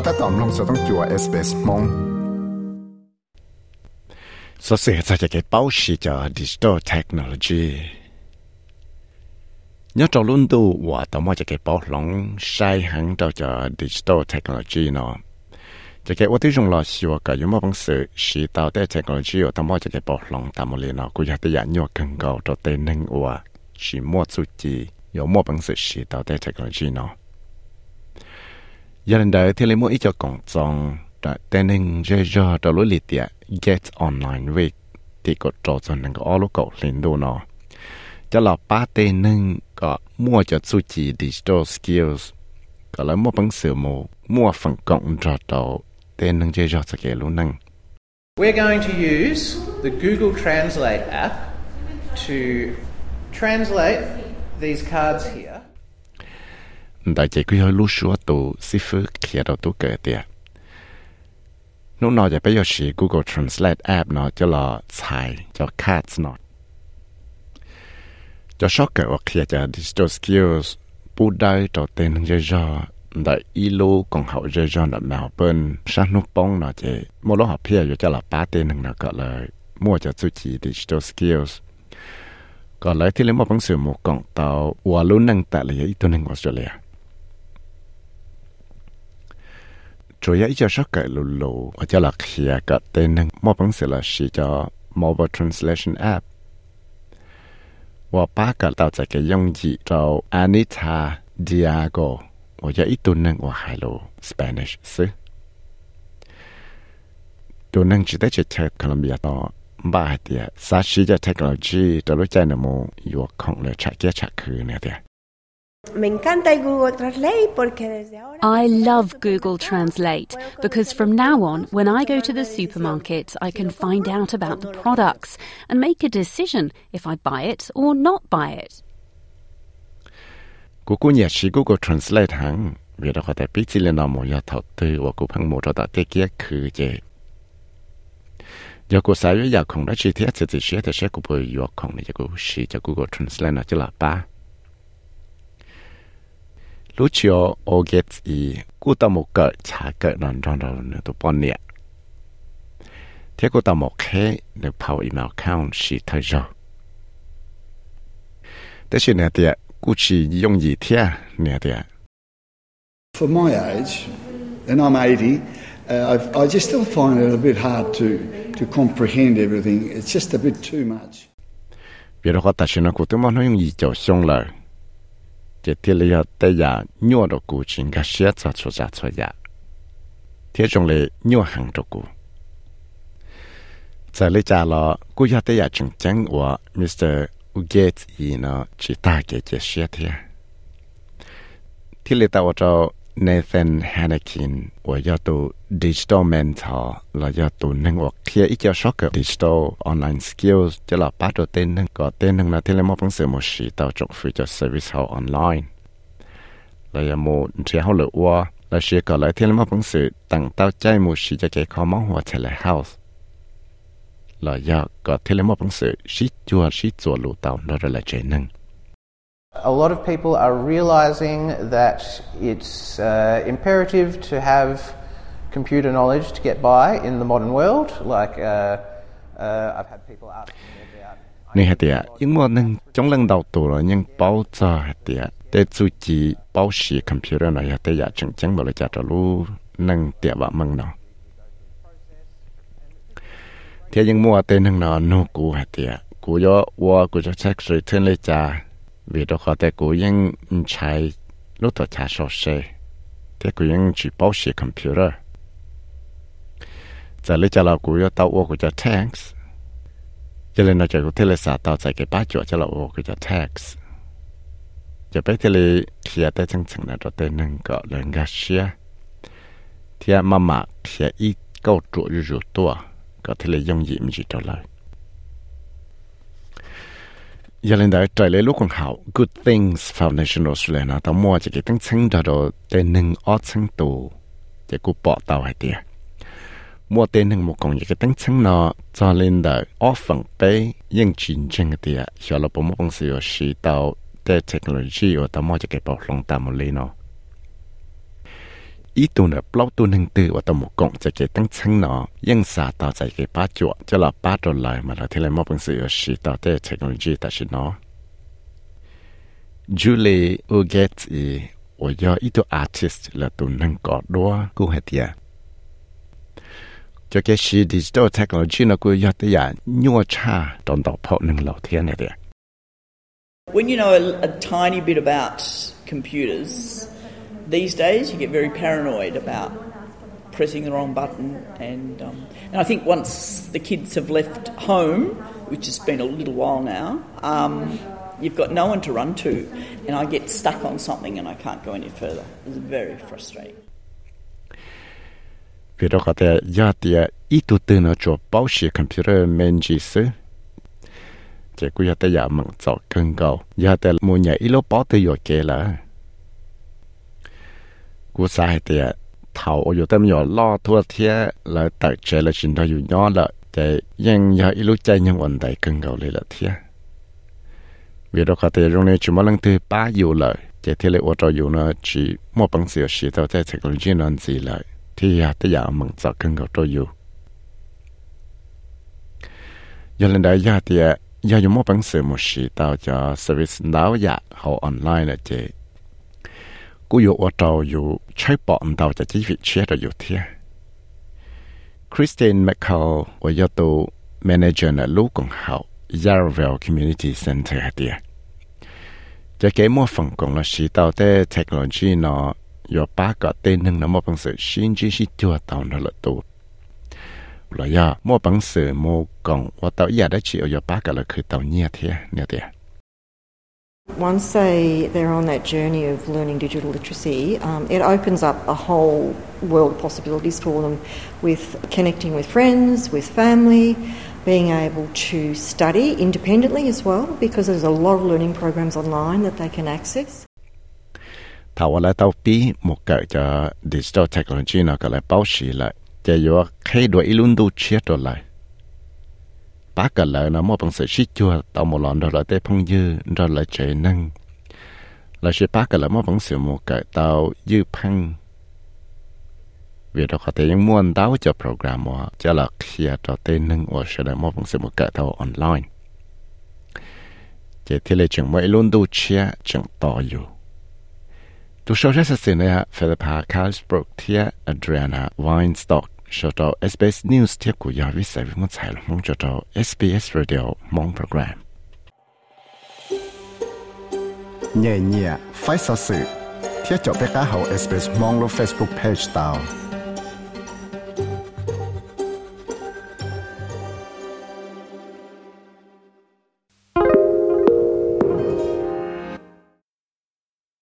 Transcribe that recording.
ก็ถ้าตอมลงจะต้องจัวเอสเปสมงสเสียจะเก็บเป้าชีจาดิจิตอลเทคโนโลยี nhớ trong luôn tu và tao mua cho cái bảo lòng sai hẳn cho cho digital technology nó cho cái ước dùng là xíu cả những mà bằng sự sĩ tạo technology ở tao mua cho cái bảo lòng tao nó cũng phải dạy nhau cần cầu cho tên nâng và chỉ mua suy chỉ có mua bằng sự sĩ tạo technology nó ยันเดอร์ทเลมอีจอกองจองแต่แหนึ่งเจจอตลุลิเตีย get online week ที่กดจอจนนั่งก็อลูกกลินดูเนาะจะหลอป้าเตหนึ่งก็มั่วจะสู้จีดิจิทัลสกิลส์ก็แล้วมั่วปังเสือโมมั่วฝังกองจอตเตหนึ่งเจจอสเกลุนั่ง We're going to use the Google Translate app to translate these cards here. แต่เจ้าก็ยังรู้ชัวตัวสิฟื้นเขียนตัวตัวเกิดเดีย nó nóiจะไปยอชี Google Translate app เนาะจะรอใช้จะ cats เนาะจะชอบเกิดว่าเคลียร์จะ digital skills พูดได้ต่อเต็นเยอะๆได้อีลูของเขาเยอะๆแบบแมวเปิ้ลชันนุปงเนาะเจมั่วล้อหับเพียอยู่จะหลับป้าเต็นหนึ่งเนาะก็เลยมั่วจะสุจี digital skills ก็เลยที่เล่นมั่วปังสือหมู่กองเตาวัวรุ่นหนึ่งแต่เลยอีตัวหนึ่งออสเตรเลีย chủ yếu cho số cái lù lù ở cho là kia cái tên năng mua bằng sự là sử cho mobile translation app. Và ba cái tạo ra cái dùng gì Anita Diago. Và cho ít tuần năng và hai lù Spanish sư tuần năng chỉ tới chỉ chơi Colombia đó ba hai tiệt sa chỉ cho technology cho lúc chạy nằm mua yêu không là chạy kia chạy khứ nè tiệt I love Google Translate because from now on, when I go to the supermarket, I can find out about the products and make a decision if I buy it or not buy it. Cô cô nhà sĩ Google Translate hẳn vì đó có thể biết gì là nào một nhà thầu tư và cô phăng một đó tế kia khử chê. Giờ cô sai với giờ không đã chi tiết thì chỉ sẽ thì sẽ cô bồi giờ không này cho cô sĩ cho Google Translate nó chỉ là ba. Chiều ô ghét ý cú tao một cỡ chả cỡ nón trong đầu nữa tụ bọn nhẹ thế cú tao một khé được phao email account chỉ thời rồi thế chuyện này thì cú chỉ dùng gì thế nè thì For my age, and I'm 80, uh, I've, I just still find it a bit hard to, to comprehend everything. It's just a bit too much. vì đó có ta chuyện nó cú tụi mình nói gì cho xong lời chỉ thì là tại nhà nhua đồ cụ chính cái xe cho cho ra cho nhà thế trong lệ nhua hàng đồ cụ giờ lấy trả là cụ nhà tại nhà chính chính của Mr. Gates ý nó chỉ ta cái cái xe thế thì lấy tao cho Nathan Hannekin 我要读 digital mentor 了要读能我 clear 一叫 shock digital online skills จะละ八ตัวเต้นนึงก็เต้นนึงนะที่เรามาพังเสือมาสี到จงฟิจะ service เขา online แล้วยังมูเชื่อเขาเหลือว่าแล้วเชื่อก็เลยที่เรามาพังเสือตั้งเต้าใจมูสีจะเกี่ยวข้องมองหัวเทเล house แล้วยากก็ที่เรามาพังเสือสีจัวสีจัวลูเต้านั่นแหละเจนึง a lot of people are realizing that it's uh, imperative to have computer knowledge to get by in the modern world. Like uh, uh, I've had people ask me about. Nè hạt tiệt, nhưng mà nên trong lần đầu tù rồi nhưng bao giờ hạt tiệt, để chú chỉ bao sĩ computer này hạt tiệt chẳng chẳng bao giờ trả lu nâng tiệt và mừng nào. Thế nhưng mua tên nâng nó nô cũ hạt tiệt, cũ yo, wo cũ cho chắc rồi thiên lấy trả vì đó họ ta cố gắng chạy lúc đó trả số xe thế cố gắng chỉ bảo xe computer. Giờ lấy cho lão cố gắng tàu ô của cho tanks cho nên nó chạy của tele sa tàu chạy cái ba chỗ cho lão ô của cho tanks giờ bây giờ lấy kia ta chẳng chẳng là đó tên nâng cọ lên gà xe thì mà mà kia ít câu chỗ rủ tua có thể là dùng gì mà chỉ trả lời đó khóแต่กูยังใช้ลูกตัวชาโซเซ่แต่กูยังจีบสีคอมพิวเตอร์จะเลยจะเรากูยตัววัวกูจะ tax จะเลยนอกจากกูเทเลสาต่อใจกับป้าจวจะเราวัวกูจะ tax จะไปเทเลเคลียร์ได้จังจังนะตัวเต้นหนึ่งก็เลยกัเชียเทียม อีตัวเนี่ยปลอกตัวหนึ่งตือว่าตัวหมกงจะเกตั้งชั้งเนาะยังสาต่อใจเกป้าจวจะละป้าตัวลอยมาแล้วที่เลยมอบเป็นสื่อชีต่อเทคโนโลยีแต่ชินเนาะจูเลอูเกตอีโอยออีตัวอาร์ติสต์ละตัวหนึ่งกอดด้วยกูเหตียจะเกชีดิจิตอลเทคโนโลยีนะกูยอดตัวอย่างยั่วชาตอนต่อพอหนึ่งเหล่าเทียนเนี่ย When you know a, a tiny bit about computers these days you get very paranoid about pressing the wrong button, and um, and I think once the kids have left home, which has been a little while now, um, you've got no one to run to, and I get stuck on something and I can't go any further. It's very frustrating. chỉ กูสาเหตุเถาอยู่เต็มอยู่ล่อทั่วเทียแล้วตักเจริญชินทอยู่ย้อนละแต่ยังยาอีลูกใจยังอ่อนใจกึ่งเก่าเลยละเทียเวลาเขาเตะตรงนี้ชุมลังตือป้าอยู่เลยเจที่เลยอดอยู่นะชีมั่วปังเสียวชีเต่าใจเทคโนโลยีนั่นสิเลยที่อยากจะอยากมึงจากกึ่งเก่าตัวอยู่ยันเลยได้ยาเตียยาอยู่มั่วปังเสียวมุชีเต่าจะสวิสดาวยาเขาออนไลน์ละเจ tới giờ mình sợ cân gạo trôi yêu giờ lần đấy giờ thì giờ dùng một bằng sự một sự tao cho service đào dạ hậu online là chị cú yêu ở trâu yêu chơi bọn tao cho chỉ vị chia rồi yêu thiệt Christine McCall 我要做 manager 呢，路更好 Yarraville Community Center 系啲。就几么份工啦，是到啲 technology 呢。有八个tên nâng là một bằng sự xin chỉ sĩ chua tàu nó là tốt là ya một bằng sự một còn và tàu ya đã chịu có ba cái là khởi tàu nhẹ thế nhẹ thế once they, they're on that journey of learning digital literacy, um, it opens up a whole world of possibilities for them with connecting with friends, with family, being able to study independently as well, because there's a lot of learning programs online that they can access. ถ้าว่าแล้วตัวปีมุกเกิดจากดิจิทัลเทคโนโลยีนะก็เลยเป้าชีเลยจะยกให้ด้วยอิลุนดูเชียดตัวเลย bác cả lỡ nó mô bằng sự shit chua, tạo một lần rồi lại tới phong dư, rồi lại chạy năng. Là sẽ bác cả lỡ mô bằng sự một cái tàu dư phăng. Vì đó có thể những muốn đáo cho program mà cho là kia cho tên nâng và sẽ là mô bằng sự một cái tàu online. Chỉ thì là chẳng mấy luôn đủ chia, chẳng tỏ dù. Du schaust es là Philippa Carlsbrook tia Adriana Weinstock cho tàu SBS News tiếp của giáo viết sẽ viết giải lòng mong cho tàu SBS Radio mong program. Nhẹ nhẹ, phải sao sự, thiết cho bé cá hậu SBS mong lo Facebook page tàu.